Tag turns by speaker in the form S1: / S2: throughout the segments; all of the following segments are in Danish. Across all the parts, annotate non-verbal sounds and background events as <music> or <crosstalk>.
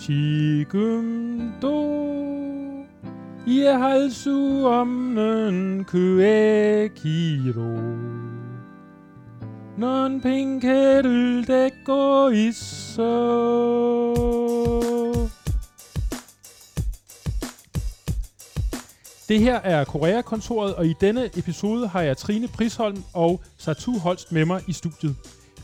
S1: 지금도 이해할 수 없는 그의 기로 넌 핑계를 대고 있어 Det her er Korea-kontoret, og i denne episode har jeg Trine Prisholm og Satu Holst med mig i studiet.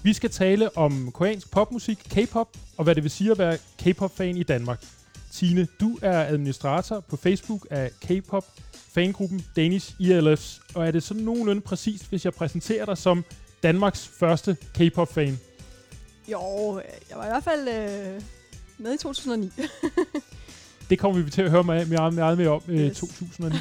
S1: Vi skal tale om koreansk popmusik, K-pop, og hvad det vil sige at være K-pop-fan i Danmark. Tine, du er administrator på Facebook af K-pop fangruppen Danish ELFs, og er det sådan nogenlunde præcist, hvis jeg præsenterer dig som Danmarks første K-pop-fan?
S2: Jo, jeg var i hvert fald øh, med i 2009. <laughs>
S1: det kommer vi til at høre meget, meget, meget mere om i yes. 2009.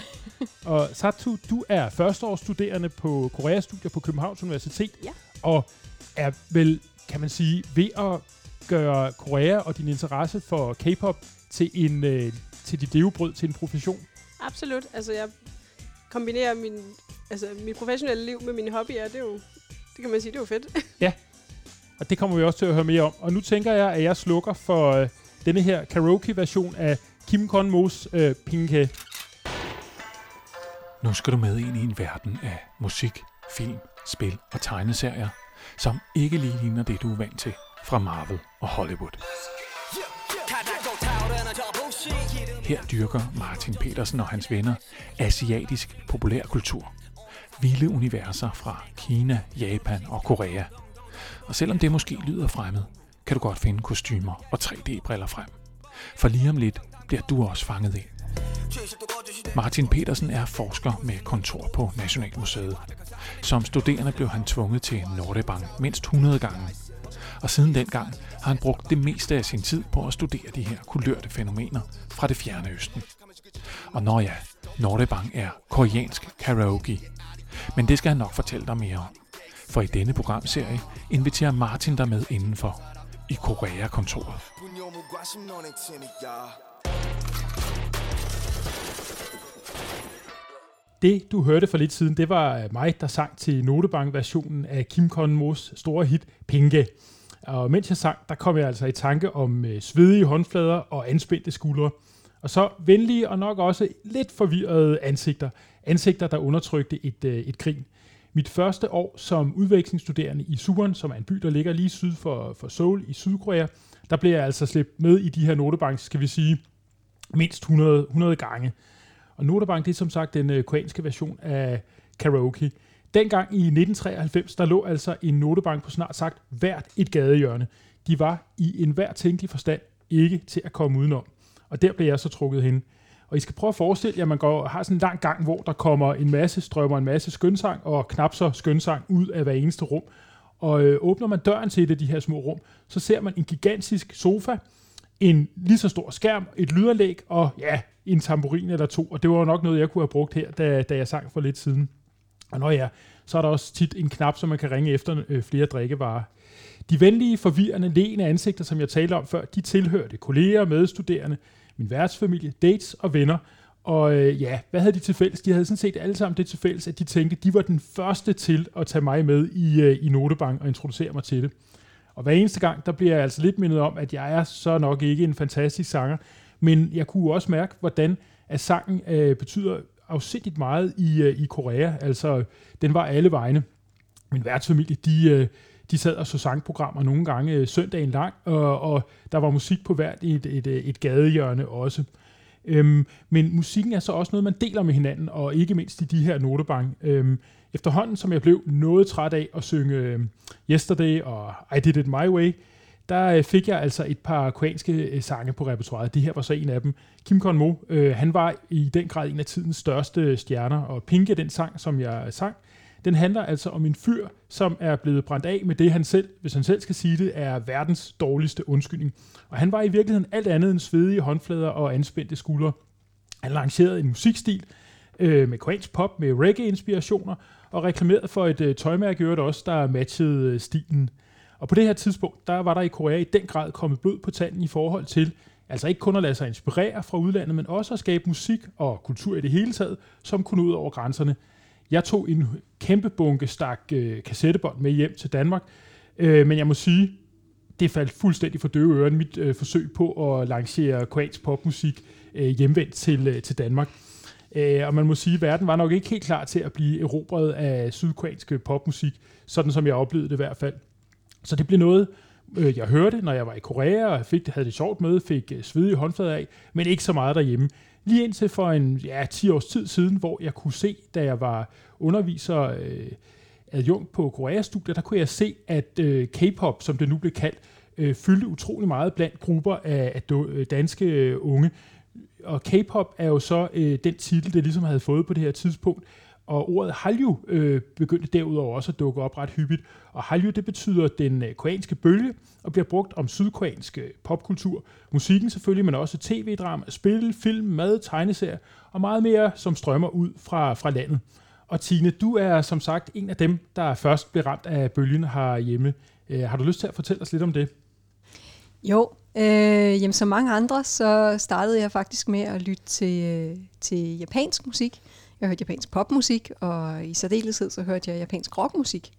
S1: og Satu, du er førsteårsstuderende på Korea-studier på Københavns Universitet,
S2: ja.
S1: og er vel, kan man sige, ved at gøre Korea og din interesse for K-pop til, en, øh, til dit levebrød, til en profession?
S2: Absolut. Altså, jeg kombinerer min, altså, mit professionelle liv med mine hobbyer. Det er jo, det kan man sige, det er jo fedt. <laughs>
S1: ja, og det kommer vi også til at høre mere om. Og nu tænker jeg, at jeg slukker for øh, denne her karaoke-version af Kim Kon-mos øh, Pinke.
S3: Nu skal du med ind i en verden af musik, film, spil og tegneserier, som ikke lige ligner det, du er vant til fra Marvel og Hollywood. Her dyrker Martin Petersen og hans venner asiatisk populærkultur. Vilde universer fra Kina, Japan og Korea. Og selvom det måske lyder fremmed, kan du godt finde kostymer og 3D-briller frem. For lige om lidt bliver du også fanget ind. Martin Petersen er forsker med kontor på Nationalmuseet. Som studerende blev han tvunget til Nordebang mindst 100 gange. Og siden dengang har han brugt det meste af sin tid på at studere de her kulørte fænomener fra det fjerne østen. Og når ja, Nordebang er koreansk karaoke. Men det skal han nok fortælle dig mere om. For i denne programserie inviterer Martin dig med indenfor i Korea-kontoret.
S1: Det, du hørte for lidt siden, det var mig, der sang til Notebank-versionen af Kim Kon-mos store hit Pinke. Og mens jeg sang, der kom jeg altså i tanke om øh, svedige håndflader og anspændte skuldre. Og så venlige og nok også lidt forvirrede ansigter. Ansigter, der undertrykte et, øh, et grin. Mit første år som udvekslingsstuderende i Suwon, som er en by, der ligger lige syd for, for Seoul i Sydkorea, der blev jeg altså slæbt med i de her notebanks, skal vi sige, mindst 100, 100 gange. Og Notabank, det er som sagt den øh, koreanske version af karaoke. Dengang i 1993, der lå altså en notebank på snart sagt hvert et gadehjørne. De var i enhver tænkelig forstand ikke til at komme udenom. Og der blev jeg så trukket hen. Og I skal prøve at forestille jer, at man går, har sådan en lang gang, hvor der kommer en masse strømmer, en masse skønsang og knap så skønsang ud af hver eneste rum. Og øh, åbner man døren til et af de her små rum, så ser man en gigantisk sofa, en lige så stor skærm, et lydanlæg og ja, en tamburin eller to. Og det var jo nok noget, jeg kunne have brugt her, da, da jeg sang for lidt siden. Og når ja, så er der også tit en knap, som man kan ringe efter øh, flere drikkevarer. De venlige, forvirrende, lene ansigter, som jeg talte om før, de tilhørte kolleger, medstuderende, min værtsfamilie, dates og venner. Og øh, ja, hvad havde de til fælles? De havde sådan set alle sammen det til fælles, at de tænkte, at de var den første til at tage mig med i, øh, i Notebank og introducere mig til det. Og hver eneste gang, der bliver jeg altså lidt mindet om, at jeg er så nok ikke en fantastisk sanger, men jeg kunne også mærke, hvordan at sangen øh, betyder afsindigt meget i, øh, i Korea. Altså, den var alle vegne. Min værtsfamilie, de, øh, de sad og så sangprogrammer nogle gange øh, søndagen lang, og, og der var musik på hvert et, et, øh, et gadehjørne også. Øhm, men musikken er så også noget, man deler med hinanden, og ikke mindst i de her notebank. Øhm, efterhånden, som jeg blev noget træt af at synge øh, Yesterday og I Did It My Way, der øh, fik jeg altså et par koreanske øh, sange på repertoireet. Det her var så en af dem. Kim Kon-mo, øh, han var i den grad en af tidens største stjerner, og Pinke, den sang, som jeg sang, den handler altså om en fyr, som er blevet brændt af med det, han selv, hvis han selv skal sige det, er verdens dårligste undskyldning. Og han var i virkeligheden alt andet end svedige håndflader og anspændte skuldre. Han lancerede en musikstil øh, med koreansk pop med reggae-inspirationer, og reklamerede for et øh, tøjmærke øvrigt også, der matchede øh, stilen. Og på det her tidspunkt, der var der i Korea i den grad kommet blod på tanden i forhold til, altså ikke kun at lade sig inspirere fra udlandet, men også at skabe musik og kultur i det hele taget, som kunne ud over grænserne. Jeg tog en kæmpe bunke stak øh, kassettebånd med hjem til Danmark, øh, men jeg må sige, det faldt fuldstændig for døve øren, mit øh, forsøg på at lancere koreansk popmusik øh, hjemvendt til, øh, til Danmark. Øh, og man må sige, at verden var nok ikke helt klar til at blive erobret af sydkoreansk popmusik, sådan som jeg oplevede det i hvert fald. Så det blev noget, øh, jeg hørte, når jeg var i Korea, og fik, havde det sjovt med, fik øh, svedige håndflader af, men ikke så meget derhjemme. Lige indtil for en ja, 10 års tid siden, hvor jeg kunne se, da jeg var underviser øh, adjunkt på Korea-studiet, der kunne jeg se, at øh, K-pop, som det nu blev kaldt, øh, fyldte utrolig meget blandt grupper af, af øh, danske øh, unge. Og K-pop er jo så øh, den titel, det ligesom havde fået på det her tidspunkt. Og ordet Hallyu øh, begyndte derudover også at dukke op ret hyppigt. Og Hallyu, det betyder den øh, koreanske bølge, og bliver brugt om sydkoreansk øh, popkultur. Musikken selvfølgelig, men også tv-drama, spil, film, mad, tegneserier og meget mere, som strømmer ud fra, fra landet. Og Tine, du er som sagt en af dem, der først blev ramt af bølgen herhjemme. Øh, har du lyst til at fortælle os lidt om det?
S4: Jo, øh, jamen som mange andre, så startede jeg faktisk med at lytte til, øh, til japansk musik. Jeg hørte japansk popmusik, og i særdeleshed så hørte jeg japansk rockmusik.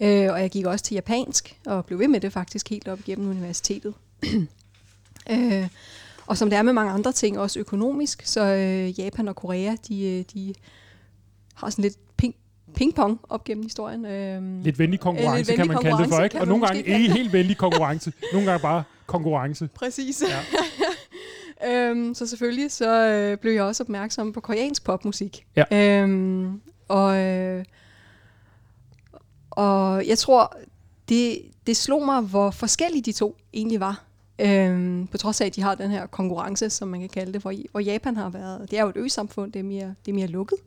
S4: Øh, og jeg gik også til japansk, og blev ved med det faktisk helt op igennem universitetet. <clears throat> øh, og som det er med mange andre ting, også økonomisk, så øh, Japan og Korea, de, øh, de har sådan lidt ping-pong op gennem historien.
S1: Øhm, lidt venlig konkurrence, lidt venlig kan man kalde det for, ikke? Og nogle gange ikke helt venlig konkurrence, <laughs> nogle gange bare konkurrence.
S4: Præcis. Ja. <laughs> øhm, så selvfølgelig så øh, blev jeg også opmærksom på koreansk popmusik. Ja. Øhm, og, øh, og jeg tror, det, det slog mig, hvor forskellige de to egentlig var. Øhm, på trods af, at de har den her konkurrence, som man kan kalde det, hvor, hvor Japan har været. Det er jo et ø-samfund, det er mere, det er mere lukket.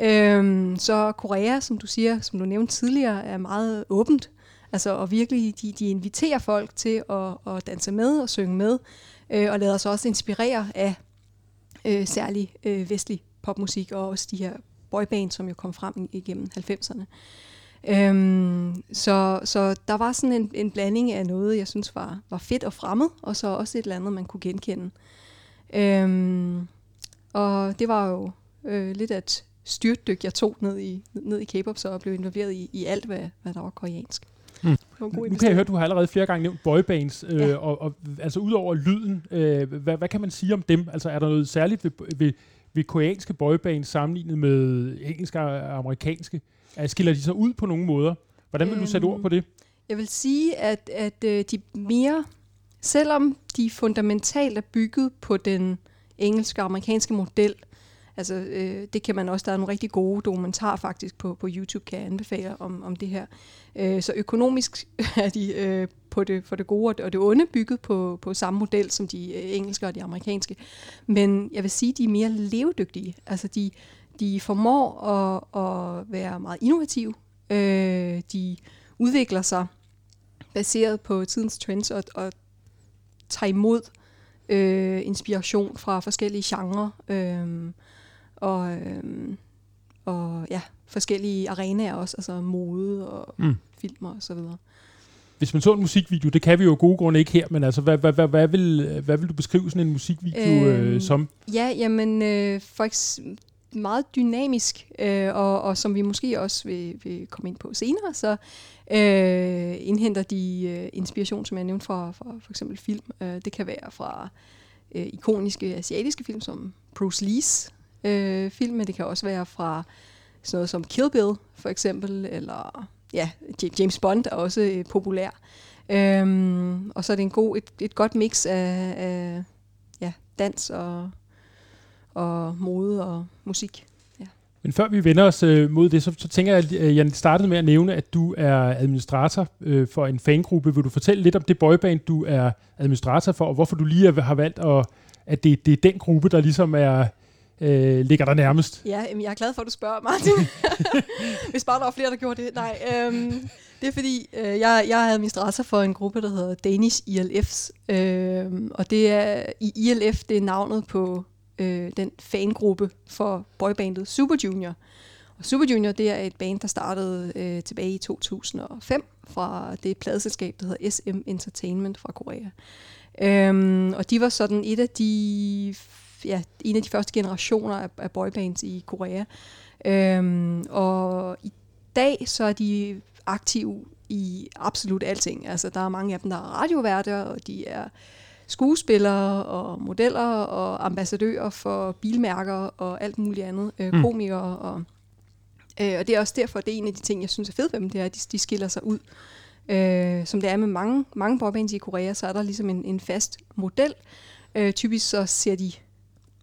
S4: Øhm, så Korea, som du siger, som du nævnte tidligere, er meget åbent. Altså, og virkelig, de, de inviterer folk til at, at danse med og synge med, øh, og lader sig også inspirere af øh, særlig øh, vestlig popmusik, og også de her boybands, som jo kom frem igennem 90'erne. Øhm, så, så der var sådan en, en blanding af noget, jeg synes var, var fedt og fremmed, og så også et eller andet, man kunne genkende. Øhm, og det var jo øh, lidt at styrtdyk, jeg tog ned i, ned i K-pop, så og blev involveret i, i alt, hvad, hvad der var koreansk.
S1: Mm. Nu kan jeg høre, at du har allerede flere gange nævnt boybands, øh, ja. og, og altså udover lyden, øh, hvad, hvad kan man sige om dem? Altså er der noget særligt ved, ved, ved koreanske boybands sammenlignet med engelske og amerikanske? Skiller de sig ud på nogle måder? Hvordan vil øhm, du sætte ord på det?
S4: Jeg vil sige, at, at øh, de mere, selvom de fundamentalt er bygget på den engelske og amerikanske model, Altså, øh, det kan man også, der er nogle rigtig gode dokumentarer faktisk på, på YouTube, kan jeg anbefale om, om det her. Øh, så økonomisk <laughs> er de øh, på det, for det gode og det onde bygget på, på samme model som de øh, engelske og de amerikanske. Men jeg vil sige, de er mere levedygtige. Altså, de, de formår at, at være meget innovative. Øh, de udvikler sig baseret på tidens trends og, og tager imod øh, inspiration fra forskellige genrer. Øh, og, øhm, og ja, forskellige arenaer også, altså mode og mm. film og så videre.
S1: Hvis man så en musikvideo, det kan vi jo gode grunde ikke her, men altså, hvad, hvad, hvad, hvad, vil, hvad vil du beskrive sådan en musikvideo øh, øhm, som?
S4: Ja, jamen, øh, for meget dynamisk, øh, og, og som vi måske også vil, vil komme ind på senere, så øh, indhenter de øh, inspiration, som jeg nævnte fra, fra for eksempel film. Øh, det kan være fra øh, ikoniske asiatiske film, som Bruce Lee's øh, film, men det kan også være fra sådan noget som Kill Bill, for eksempel, eller ja, James Bond er også øh, populær. Øhm, og så er det en god, et, et godt mix af, af ja, dans og, og mode og musik. Ja.
S1: Men før vi vender os øh, mod det, så, så tænker jeg, at øh, jeg startede med at nævne, at du er administrator øh, for en fangruppe. Vil du fortælle lidt om det boyband, du er administrator for, og hvorfor du lige har valgt, at, at det, det er den gruppe, der ligesom er øh, ligger der nærmest?
S4: Ja, jamen, jeg er glad for, at du spørger, Martin. <laughs> Hvis bare der var flere, der gjorde det. Nej, øhm, det er fordi, øh, jeg, jeg er administrator for en gruppe, der hedder Danish ILFs. Øh, og det er, i ILF, det er navnet på øh, den fangruppe for boybandet Super Junior. Og Super Junior, det er et band, der startede øh, tilbage i 2005 fra det pladeselskab, der hedder SM Entertainment fra Korea. Øhm, og de var sådan et af de ja, en af de første generationer af, af boybands i Korea. Øhm, og i dag så er de aktive i absolut alting. Altså, der er mange af dem, der er radioværter, og de er skuespillere og modeller og ambassadører for bilmærker og alt muligt andet. Øh,
S1: Mm.
S4: komikere og... Øh, og det er også derfor, det er en af de ting, jeg synes er fedt ved dem, det er, at de, de skiller sig ud. Øh, som det er med mange, mange boybands i Korea, så er der ligesom en, en fast model. Øh, typisk så ser de,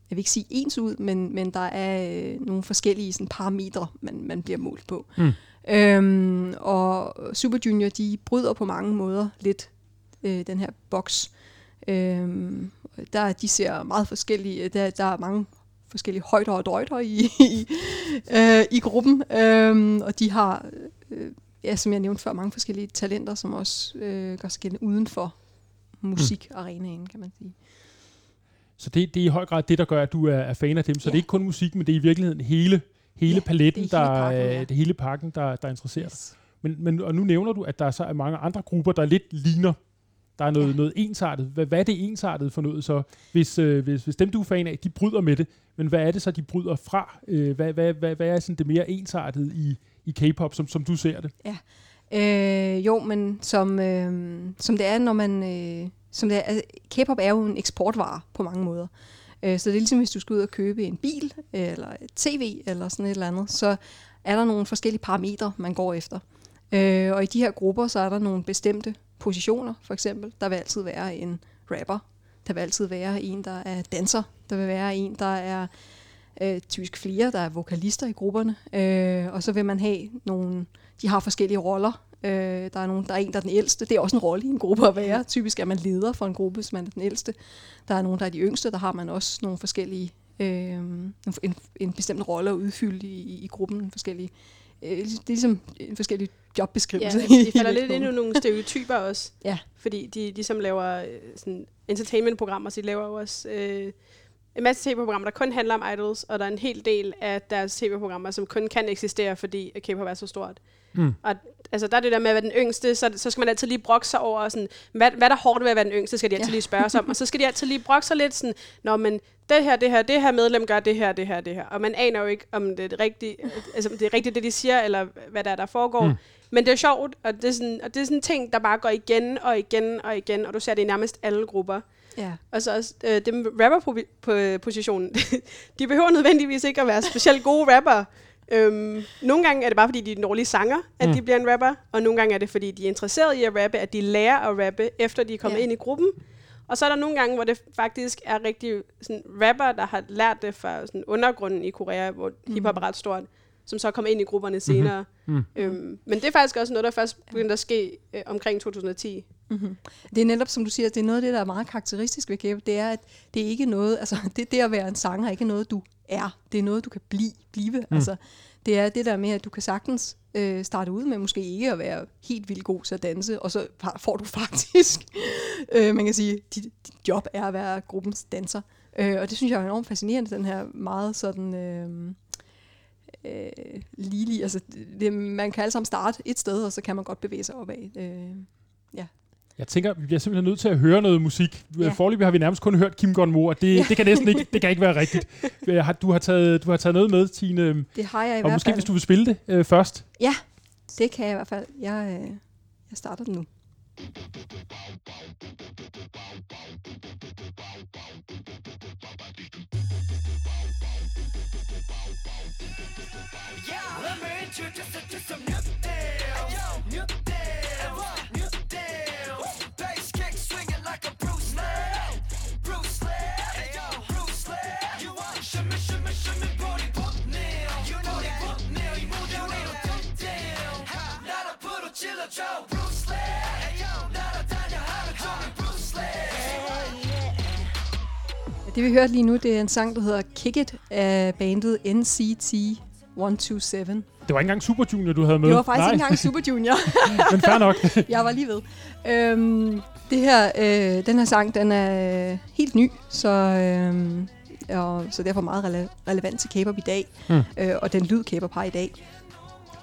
S4: jeg vil ikke sige ens ud, men, men der er øh, nogle forskellige sådan, parametre, man, man bliver målt på.
S1: Mm.
S4: Øhm, og Super Junior, de bryder på mange måder lidt øh, den her boks. Øhm, der, de ser meget forskellige, der, der er mange forskellige højder og drøjder i, <laughs> i, øh, i gruppen, øhm, og de har, øh, ja, som jeg nævnte før, mange forskellige talenter, som også øh, gør sig gældende uden for musikarenaen, kan man sige.
S1: Så det, det er i høj grad det, der gør, at du er, er fan af dem. Så
S4: Ja.
S1: det er ikke kun musik, men det er i virkeligheden hele, hele
S4: Ja,
S1: paletten,
S4: det hele
S1: der,
S4: pakken, ja.
S1: det hele pakken, der, der interesserer dig. Men, men, og nu nævner du, at der så er mange andre grupper, der lidt ligner. Der er noget, ja.
S4: Ja.
S1: noget ensartet. Hvad, hvad er det ensartet for noget så? Hvis, øh, hvis, hvis dem, du er fan af, de bryder med det, men hvad er det så, de bryder fra? Øh, hvad, hvad, hvad, hvad er sådan det mere ensartet i, i K-pop, som, som du ser det?
S4: Øh, jo, men som, øh, som det er, når man... Øh, som det er, altså, K-pop er jo en eksportvare på mange måder. Øh, så det er ligesom, hvis du skal ud og købe en bil, øh, eller et tv, eller sådan et eller andet, så er der nogle forskellige parametre, man går efter. Øh, og i de her grupper, så er der nogle bestemte positioner, for eksempel. Der vil altid være en rapper. Der vil altid være en, der er danser. Der vil være en, der er øh, typisk flere, der er vokalister i grupperne. Øh, og så vil man have nogle... De har forskellige roller. Øh, der, er nogen, der er en, der er den ældste. Det er også en rolle i en gruppe at være. Typisk er man leder for en gruppe, hvis man er den ældste. Der er nogen, der er de yngste. Der har man også nogle forskellige... Øh, en, en bestemt rolle at udfylde i, i, i gruppen. Forskellige, øh, det er ligesom en forskellig
S2: Ja,
S4: jobbeskrivelse.
S2: altså, de falder lidt ind i nogle stereotyper også. <laughs>
S4: Ja.
S2: Fordi de, de som laver øh, sådan entertainment-programmer, så de laver jo også øh, en masse tv-programmer, der kun handler om idols, og der er en hel del af deres tv-programmer, som kun kan eksistere, fordi at K-pop er så stort.
S1: Mm.
S2: Og altså, der er det der med at være den yngste, så, så skal man altid lige brokke sig over, sådan, hvad, hvad er der hårdt ved at være den yngste, skal de altid
S4: Ja.
S2: lige spørge sig om. Og så skal de altid lige brokke sig lidt sådan, Nå, men det her, det her, det her medlem gør det her, det her, det her. Og man aner jo ikke, om det er det rigtige, altså, om det er rigtigt, det de siger, eller hvad der er, der foregår.
S1: Mm.
S2: Men det er sjovt, og det er, sådan, og det er sådan en ting, der bare går igen og igen og igen, og du ser det i nærmest alle grupper.
S4: Ja.
S2: Og så også øh, det med rapper-positionen. <laughs> de behøver nødvendigvis ikke at være specielt gode rapper. Øhm, nogle gange er det bare, fordi de er dårlige sanger, at
S1: Mm.
S2: de bliver en rapper. Og nogle gange er det, fordi de er interesseret i at rappe, at de lærer at rappe, efter de er kommet
S4: ja.
S2: ind i gruppen. Og så er der nogle gange, hvor det faktisk er rigtig sådan, rapper, der har lært det fra sådan, undergrunden i Korea, hvor mm. hiphop er ret stort, som så kommet ind i grupperne senere.
S1: Mhm.
S2: Øhm, men det er faktisk også noget, der først begyndte at ske øh, omkring 2010.
S4: Mm-hmm. Det er netop, som du siger, det er noget af det, der er meget karakteristisk ved K-pop, det er, at det er ikke noget, altså <laughs> det, det at være en sanger er ikke noget, du er. Det er noget, du kan blive. blive. Mm. Altså, det er det der med, at du kan sagtens øh, starte ud med måske ikke at være helt vildt god til at danse, og så får du <laughs> faktisk, øh, man kan sige, dit, dit job er at være gruppens danser. Øh, og det synes jeg er enormt fascinerende, den her meget sådan... Øh, øh, lige, altså det, man kan alle sammen starte et sted, og så kan man godt bevæge sig opad. Øh,
S1: Jeg tænker, vi bliver simpelthen nødt til at høre noget musik. Ja.
S4: Ja.
S1: Forløbig har vi nærmest kun hørt Kim Gon Mo, og det, ja.
S4: Ja.
S1: det kan næsten ikke, det kan ikke være rigtigt. <laughs> Øh, Du har taget, du har taget noget med, Tine,
S4: det har jeg i
S1: og
S4: hvert
S1: måske
S4: fald.
S1: hvis du vil spille det øh, først.
S4: Ja, det kan jeg i hvert fald. Jeg, øh, jeg starter den nu. yeah.
S5: Let me introduce you to some new things. New things. New things. Bass kick swinging like a Bruce Lee. Bruce Lee. Yo. Bruce Lee. You want shimmy, shimmy, body put nail. You know body put nail. You move. Not a puddle, chill, Joe. Bruce Lee. Hey, yo. Not a Daniel, how to Bruce Lee.
S4: Det vi hørte lige nu, det er en sang, der hedder Kick It af bandet NCT 127.
S1: Det var ikke engang Super Junior, du havde med.
S4: Det var faktisk
S1: Nej,
S4: ikke engang Super Junior. <laughs>
S1: men fair nok. <laughs>
S4: jeg var lige ved. Øhm, det her, øh, den her sang, den er øh, helt ny, så, øh, og, så derfor meget rele- relevant til K-pop i dag,
S1: Mm.
S4: øh, og den lyd K-pop har i dag.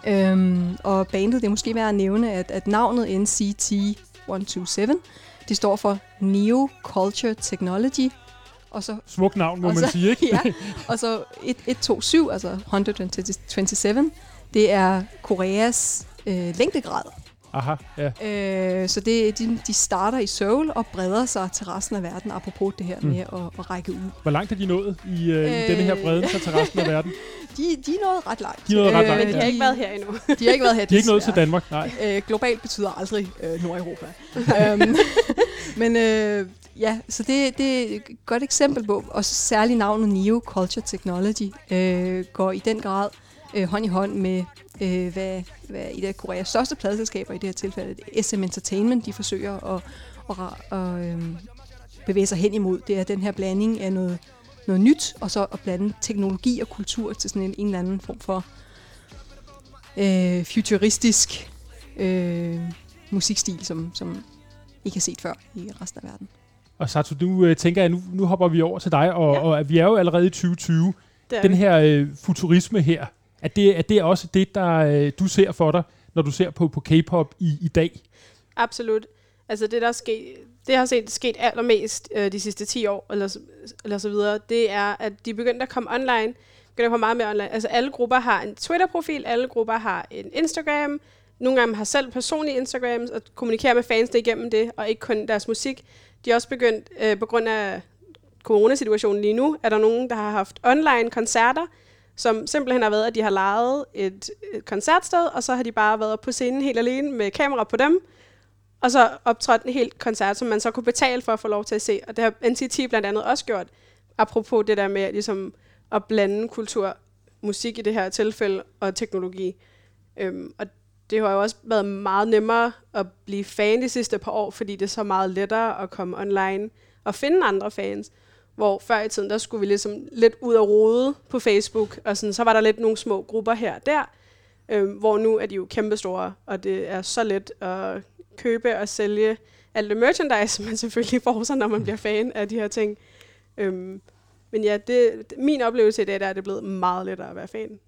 S4: Øhm, og bandet, det er måske værd at nævne, at, at navnet NCT 127, det står for Neo Culture Technology, og så
S1: Smuk navn, må
S4: Og
S1: man
S4: så-
S1: sige, ikke? <laughs>
S4: ja, og så 127, altså 127, det er Koreas øh, længdegrad.
S1: Aha, ja.
S4: Øh, så det, de, de starter i Seoul og breder sig til resten af verden, apropos det her
S1: Mm.
S4: med at, at række ud.
S1: Hvor langt er de nået i, øh, i
S4: Øh.
S1: denne her breden så til resten af verden? <laughs>
S4: De, de er nået ret langt.
S1: De er nået ret langt,
S2: Men de
S1: ja.
S2: har ikke været her endnu.
S4: De har ikke været her,
S1: De er ikke nået til. Danmark, nej.
S4: Øh, globalt betyder aldrig øh, Nordeuropa. um, <laughs> men øh, ja, så det, det er et godt eksempel på, og særligt navnet Neo Culture Technology øh, går i den grad øh, hånd i hånd med, øh, hvad, hvad et af Koreas største pladselskaber i det her tilfælde, SM Entertainment, de forsøger at, at, at, at øh, bevæge sig hen imod. Det er den her blanding af noget, noget nyt, og så at blande teknologi og kultur til sådan en, en eller anden form for øh, futuristisk øh, musikstil, som, som ikke har set før i resten af verden.
S1: Og Satu, nu øh, tænker jeg, nu, nu hopper vi over til dig, og, ja. Og vi er jo allerede i 2020.
S2: Det er
S1: Den
S2: vi.
S1: her øh, futurisme her, er det, er det også det, der øh, du ser for dig, når du ser på, på K-pop i, i dag?
S2: Absolut. Altså det, der er sket, det har set sket allermest øh, de sidste 10 år, eller, så- eller så videre, det er, at de er begyndt at komme online, begynder at komme meget mere online. Altså alle grupper har en Twitter-profil, alle grupper har en Instagram, nogle af dem har selv personlige Instagrams, og kommunikerer med fansene igennem det, og ikke kun deres musik. De er også begyndt, øh, på grund af coronasituationen lige nu, er der nogen, der har haft online koncerter, som simpelthen har været, at de har lejet et, et koncertsted, og så har de bare været på scenen helt alene med kamera på dem, og så optrådt en helt koncert, som man så kunne betale for at få lov til at se. Og det har NCT blandt andet også gjort, apropos det der med ligesom at blande kultur, musik i det her tilfælde, og teknologi. Øhm, og det har jo også været meget nemmere at blive fan de sidste par år, fordi det er så meget lettere at komme online og finde andre fans. Hvor før i tiden, der skulle vi ligesom lidt ud og rode på Facebook, og sådan, så var der lidt nogle små grupper her og der, øh, hvor nu er de jo kæmpestore, og det er så let at købe og sælge alt det merchandise, <laughs> man selvfølgelig får sig, når man bliver fan af de her ting. Øhm, men ja, det, min oplevelse i dag der er det blevet meget lettere at være fan.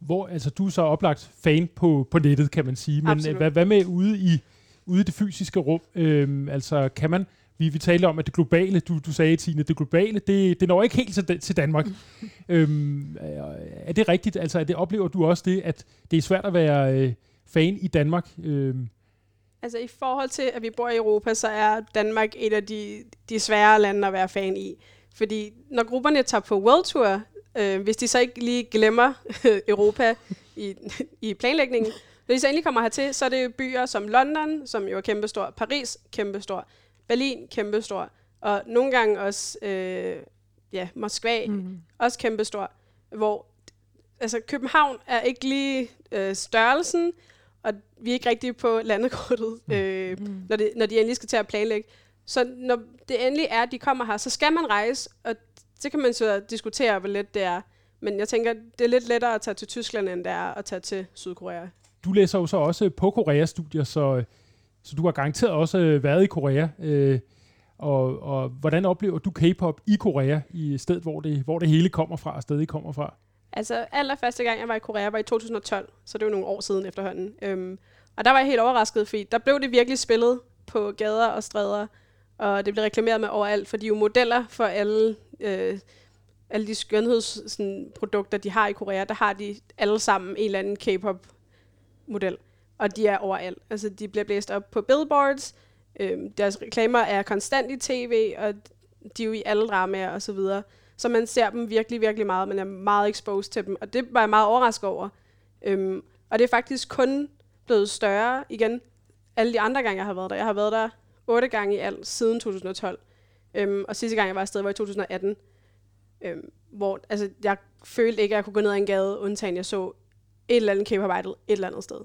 S1: Hvor, altså, du er så oplagt fan på, på nettet, kan man sige. Men
S2: Absolut.
S1: øh, hvad, hvad med ude i, ude i det fysiske rum? Øhm, altså, kan man... Vi, vi talte om, at det globale, du, du sagde, Tine, det globale, det, det når ikke helt til, til Danmark. <laughs> øhm, er- er det rigtigt? Altså, er det, oplever du også det, at det er svært at være øh, fan i Danmark? Øhm,
S2: Altså i forhold til, at vi bor i Europa, så er Danmark et af de, de svære lande at være fan i. Fordi når grupperne tager på World Tour, øh, hvis de så ikke lige glemmer <laughs> Europa i, i planlægningen, når de så endelig kommer hertil, så er det jo byer som London, som jo er kæmpestor, Paris, kæmpestor, Berlin, kæmpestor, og nogle gange også øh, ja, Moskva, mm. også kæmpestor, hvor altså, København er ikke lige øh, størrelsen, og vi er ikke rigtig på landekortet, øh, mm. når, det, når de endelig skal til at planlægge. Så når det endelig er, at de kommer her, så skal man rejse, og så kan man så diskutere, hvor let det er. Men jeg tænker, det er lidt lettere at tage til Tyskland, end det er at tage til Sydkorea.
S1: du læser jo så også på Korea-studier, så, så du har garanteret også øh, været i Korea. Øh, og, og hvordan oplever du K-pop i Korea, i stedet, hvor det, hvor det hele kommer fra, og stedet kommer fra?
S2: Altså, allerførste gang, jeg var i Korea, var i 2012, så det er jo nogle år siden efterhånden. Øhm, og der var jeg helt overrasket, fordi der blev det virkelig spillet på gader og stræder, og det blev reklameret med overalt, for de er jo modeller for alle, øh, alle de skønhedsprodukter, de har i Korea. Der har de alle sammen en eller anden K-pop-model, og de er overalt. Altså, de bliver blæst op på billboards, øh, deres reklamer er konstant i tv, og de er jo i alle dramaer og så videre. Så man ser dem virkelig, virkelig meget. Man er meget exposed til dem, og det var jeg meget overrasket over. Øhm, og det er faktisk kun blevet større igen, alle de andre gange, jeg har været der. Jeg har været der otte gange i alt siden 2012. Øhm, og sidste gang, jeg var afsted, var i 2018. Øhm, hvor altså, jeg følte ikke, at jeg kunne gå ned ad en gade, undtagen jeg så et eller andet idol et eller andet sted.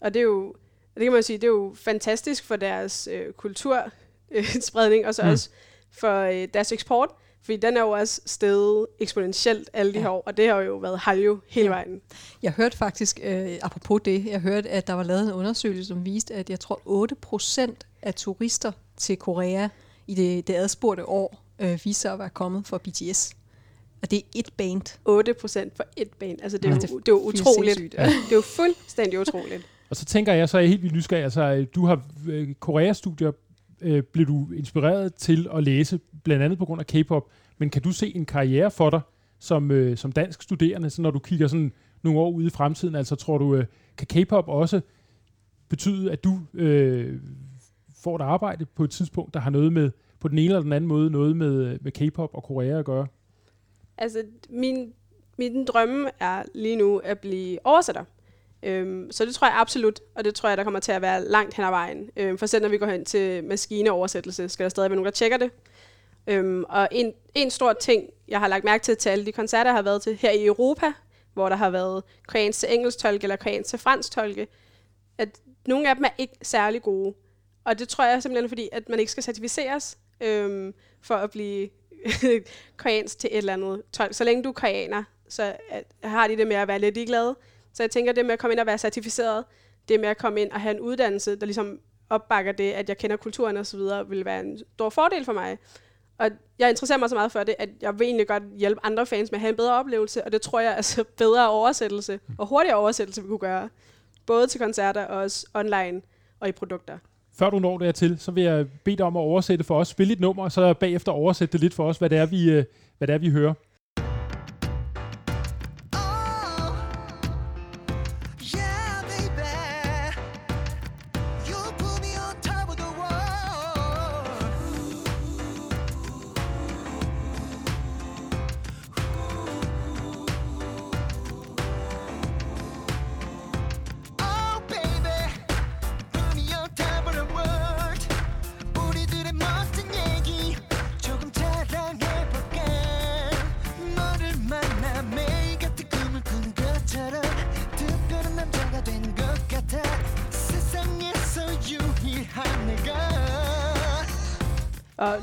S2: Og det er jo, det kan man sige, det er jo fantastisk for deres øh, kulturspredning, og så
S1: Mm.
S2: også for øh, deres eksport, fordi den er jo også steget eksponentielt alle de
S4: Ja.
S2: her år, og det har jo været haljo hele vejen.
S4: Jeg hørte faktisk, øh, apropos det, jeg hørte, at der var lavet en undersøgelse, som viste, at jeg tror 8% af turister til Korea i det, det adspurgte år øh, viste sig at være kommet for BTS. Og det er et band.
S2: 8 procent for et band. Altså, det er,
S4: Ja,
S2: jo,
S4: det
S2: er jo utroligt.
S4: sindssygt,
S2: Det er jo fuldstændig utroligt.
S1: Og så tænker jeg, så er jeg helt vildt nysgerrig, altså du har øh, Korea-studier, øh, blev du inspireret til at læse, blandt andet på grund af K-pop, men kan du se en karriere for dig som, øh, som dansk studerende, så når du kigger sådan nogle år ude i fremtiden, altså tror du, øh, kan K-pop også betyde, at du øh, får et arbejde på et tidspunkt, der har noget med, på den ene eller den anden måde, noget med, øh, med K-pop og Korea at gøre?
S2: Altså, min, min drømme er lige nu at blive oversætter. Øhm, så det tror jeg absolut, og det tror jeg, der kommer til at være langt hen ad vejen. Øhm, for selv når vi går hen til maskineoversættelse, skal der stadig være nogen, der tjekker det. Øhm, og en, en stor ting, jeg har lagt mærke til til alle de koncerter, jeg har været til her i Europa, hvor der har været koreansk til engelsk tolke eller koreansk til fransk tolke, at nogle af dem er ikke særlig gode. Og det tror jeg simpelthen fordi, at man ikke skal certificeres øhm, for at blive <laughs> koreansk til et eller andet tolk. Så længe du er koreaner, så at, har de det med at være lidt ligeglade. Så jeg tænker, det med at komme ind og være certificeret, det med at komme ind og have en uddannelse, der ligesom opbakker det, at jeg kender kulturen og så videre, vil være en stor fordel for mig. Og jeg interesserer mig så meget for det, at jeg vil egentlig godt hjælpe andre fans med at have en bedre oplevelse, og det tror jeg, altså <laughs> bedre oversættelse og hurtigere oversættelse vi kunne gøre. Både til koncerter og også online og i produkter.
S1: Før du når dertil, så vil jeg bede dig om at oversætte for os. Spil et nummer, og så bagefter oversætte det lidt for os, hvad det er, vi, øh, hvad det er, vi hører.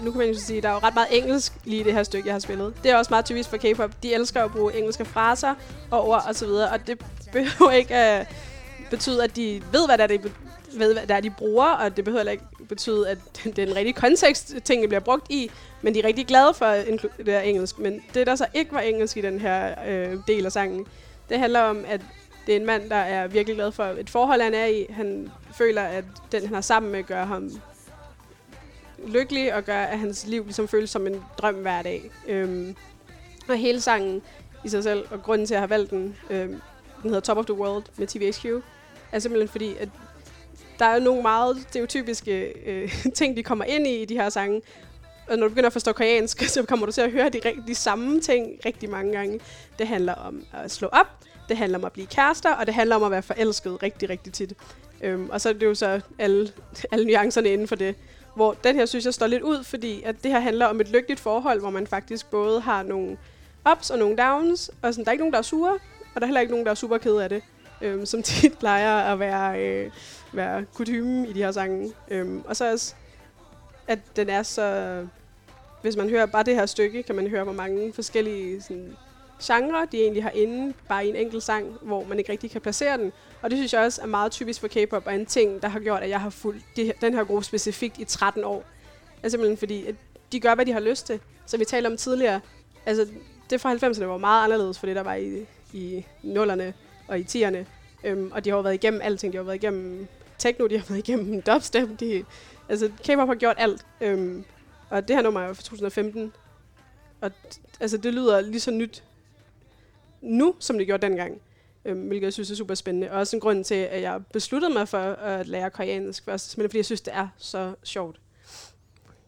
S2: Nu kan man jo sige, at der er jo ret meget engelsk lige i det her stykke, jeg har spillet. Det er også meget typisk for K-pop. De elsker at bruge engelske fraser og ord og så videre, og det <laughs> behøver ikke at betyde, at de ved, hvad der er, de, ved, hvad der er, de bruger, og det behøver heller ikke betyde, at <laughs> det er den rigtige kontekst, tingene bliver brugt i, men de er rigtig glade for at det engelsk. Men det, der så ikke var engelsk i den her øh, del af sangen, det handler om, at det er en mand, der er virkelig glad for et forhold, han er i. Han føler, at den, han er sammen med, gør ham lykkelig og gør, at hans liv ligesom føles som en drøm hver dag. Øhm, og hele sangen i sig selv, og grunden til, at jeg har valgt den, øhm, den hedder Top of the World med TVHQ, er simpelthen fordi, at der er nogle meget stereotypiske øh, <laughs> ting, de kommer ind i i de her sange. Og når du begynder at forstå koreansk, <laughs> så kommer du til at høre de, de samme ting rigtig mange gange. Det handler om at slå op, det handler om at blive kærester, og det handler om at være forelsket rigtig, rigtig tit. Øhm, og så er det jo så alle, alle nuancerne inden for det. Hvor den her synes jeg står lidt ud, fordi at det her handler om et lykkeligt forhold, hvor man faktisk både har nogle ups og nogle downs, og sådan, der er ikke nogen, der er sure, og der er heller ikke nogen, der er super ked af det, øhm, som <laughs> tit plejer at være, øh, være kutume i de her sange. Øhm, og så også, at den er så... Hvis man hører bare det her stykke, kan man høre, hvor mange forskellige sådan, genre, de egentlig har inde, bare i en enkelt sang, hvor man ikke rigtig kan placere den. Og det synes jeg også er meget typisk for K-pop, og en ting, der har gjort, at jeg har fulgt de, den her gruppe specifikt i 13 år. Er simpelthen fordi, at de gør, hvad de har lyst til. Så vi talte om tidligere, altså det fra 90'erne var meget anderledes for det, der var i, i nullerne og i 10'erne. Øhm, og de har jo været igennem alting. De har været igennem techno, de har <laughs> været igennem dubstep. De, altså K-pop har gjort alt. Øhm, og det her nummer er jo fra 2015. Og altså, det lyder lige så nyt nu, som det gjorde dengang. Øhm, hvilket jeg synes er super spændende. Og også en grund til, at jeg besluttede mig for at lære koreansk først. Simpelthen fordi jeg synes, det er så sjovt.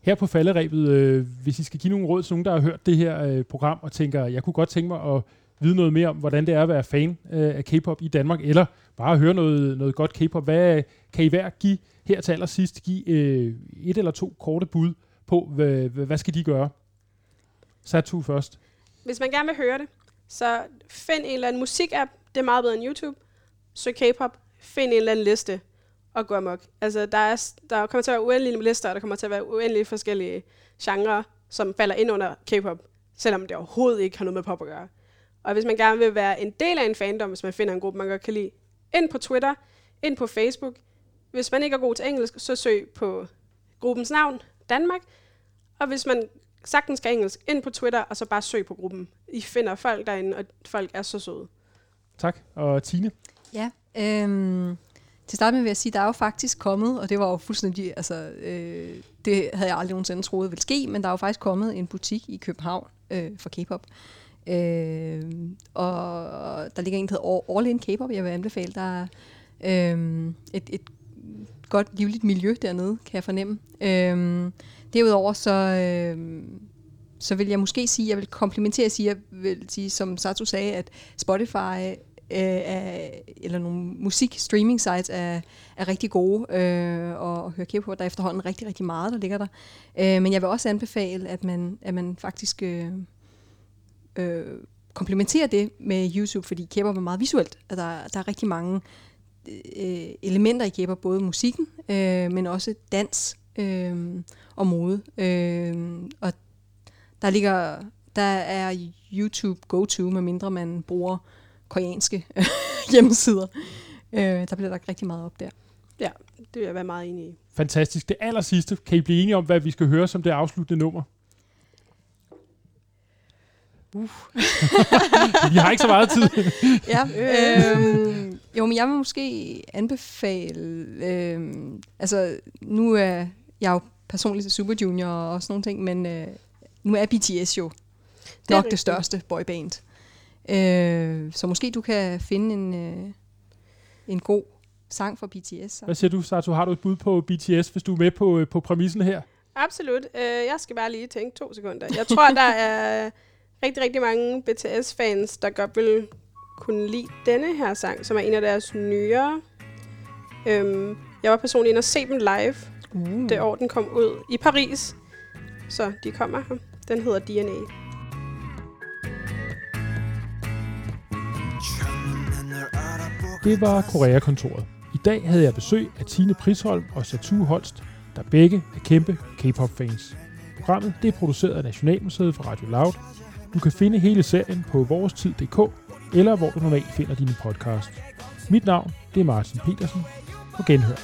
S1: Her på falderæbet, øh, hvis I skal give nogle råd til nogen, der har hørt det her øh, program, og tænker, jeg kunne godt tænke mig at vide noget mere om, hvordan det er at være fan øh, af K-pop i Danmark, eller bare høre noget, noget godt K-pop. Hvad kan I hver give her til allersidst? Give øh, et eller to korte bud på, hvad, hvad hvad skal de gøre? Satu først.
S2: Hvis man gerne vil høre det, så find en eller anden musikapp. Det er meget bedre end YouTube. Søg K-pop. Find en eller anden liste og gå amok. Altså, der, er, der kommer til at være uendelige lister, og der kommer til at være uendelige forskellige genrer, som falder ind under K-pop, selvom det overhovedet ikke har noget med pop at gøre. Og hvis man gerne vil være en del af en fandom, hvis man finder en gruppe, man godt kan lide, ind på Twitter, ind på Facebook. Hvis man ikke er god til engelsk, så søg på gruppens navn, Danmark. Og hvis man sagtens skal engelsk, ind på Twitter, og så bare søg på gruppen. I finder folk derinde, og folk er så søde.
S1: Tak. Og Tine?
S4: Ja, øhm, til at starte med vil jeg sige, der er jo faktisk kommet, og det var jo fuldstændig, altså, øh, det havde jeg aldrig nogensinde troet ville ske, men der er jo faktisk kommet en butik i København øh, for K-pop. Øh, og der ligger en, der hedder All- In K-pop, jeg vil anbefale. Der er øh, et, et godt livligt miljø dernede, kan jeg fornemme. Øhm, derudover så, øh, så vil jeg måske sige, jeg vil komplementere sige, jeg vil sige, som Sato sagde, at Spotify øh, er, eller nogle musik streaming sites er, er rigtig gode øh, og, og høre kæft på. Der er efterhånden rigtig, rigtig meget, der ligger der. Øh, men jeg vil også anbefale, at man, at man faktisk øh, øh, komplementerer det med YouTube, fordi kæber er meget visuelt. At der, der er rigtig mange øh, elementer i kæber, både musikken, øh, men også dans øh, og mode. Øh, og der ligger der er YouTube go-to, medmindre man bruger koreanske <laughs> hjemmesider. Øh, der bliver lagt rigtig meget op der.
S2: Ja, det vil jeg være meget enig i.
S1: Fantastisk. Det aller sidste. Kan I blive enige om, hvad vi skal høre som det afsluttende nummer? Uh. <laughs> vi har ikke så meget tid. <laughs>
S4: ja, øhm, jo, men jeg vil måske anbefale, øhm, altså nu er jeg jo personligt til Super Junior og sådan nogle ting, men øh, nu er BTS jo
S2: Det er
S4: nok det
S2: rigtigt.
S4: største boyband. Øh, så måske du kan finde en, øh, en god sang fra BTS. Så.
S1: Hvad siger du, Sato? Har du et bud på BTS, hvis du er med på, øh, på præmissen her?
S2: Absolut. Øh, jeg skal bare lige tænke to sekunder. Jeg tror, der er rigtig, rigtig mange BTS-fans, der godt vil kunne lide denne her sang, som er en af deres nyere. Øhm, jeg var personligt inde og se dem live,
S4: Uh.
S2: det år, den kom ud i Paris. Så de kommer her. Den hedder DNA.
S1: Det var Korea-kontoret. I dag havde jeg besøg af Tine Prisholm og Satu Holst, der begge er kæmpe K-pop-fans. Programmet det er produceret af Nationalmuseet for Radio Loud. Du kan finde hele serien på vorestid.dk, eller hvor du normalt finder dine podcast. Mit navn det er Martin Petersen. På genhør.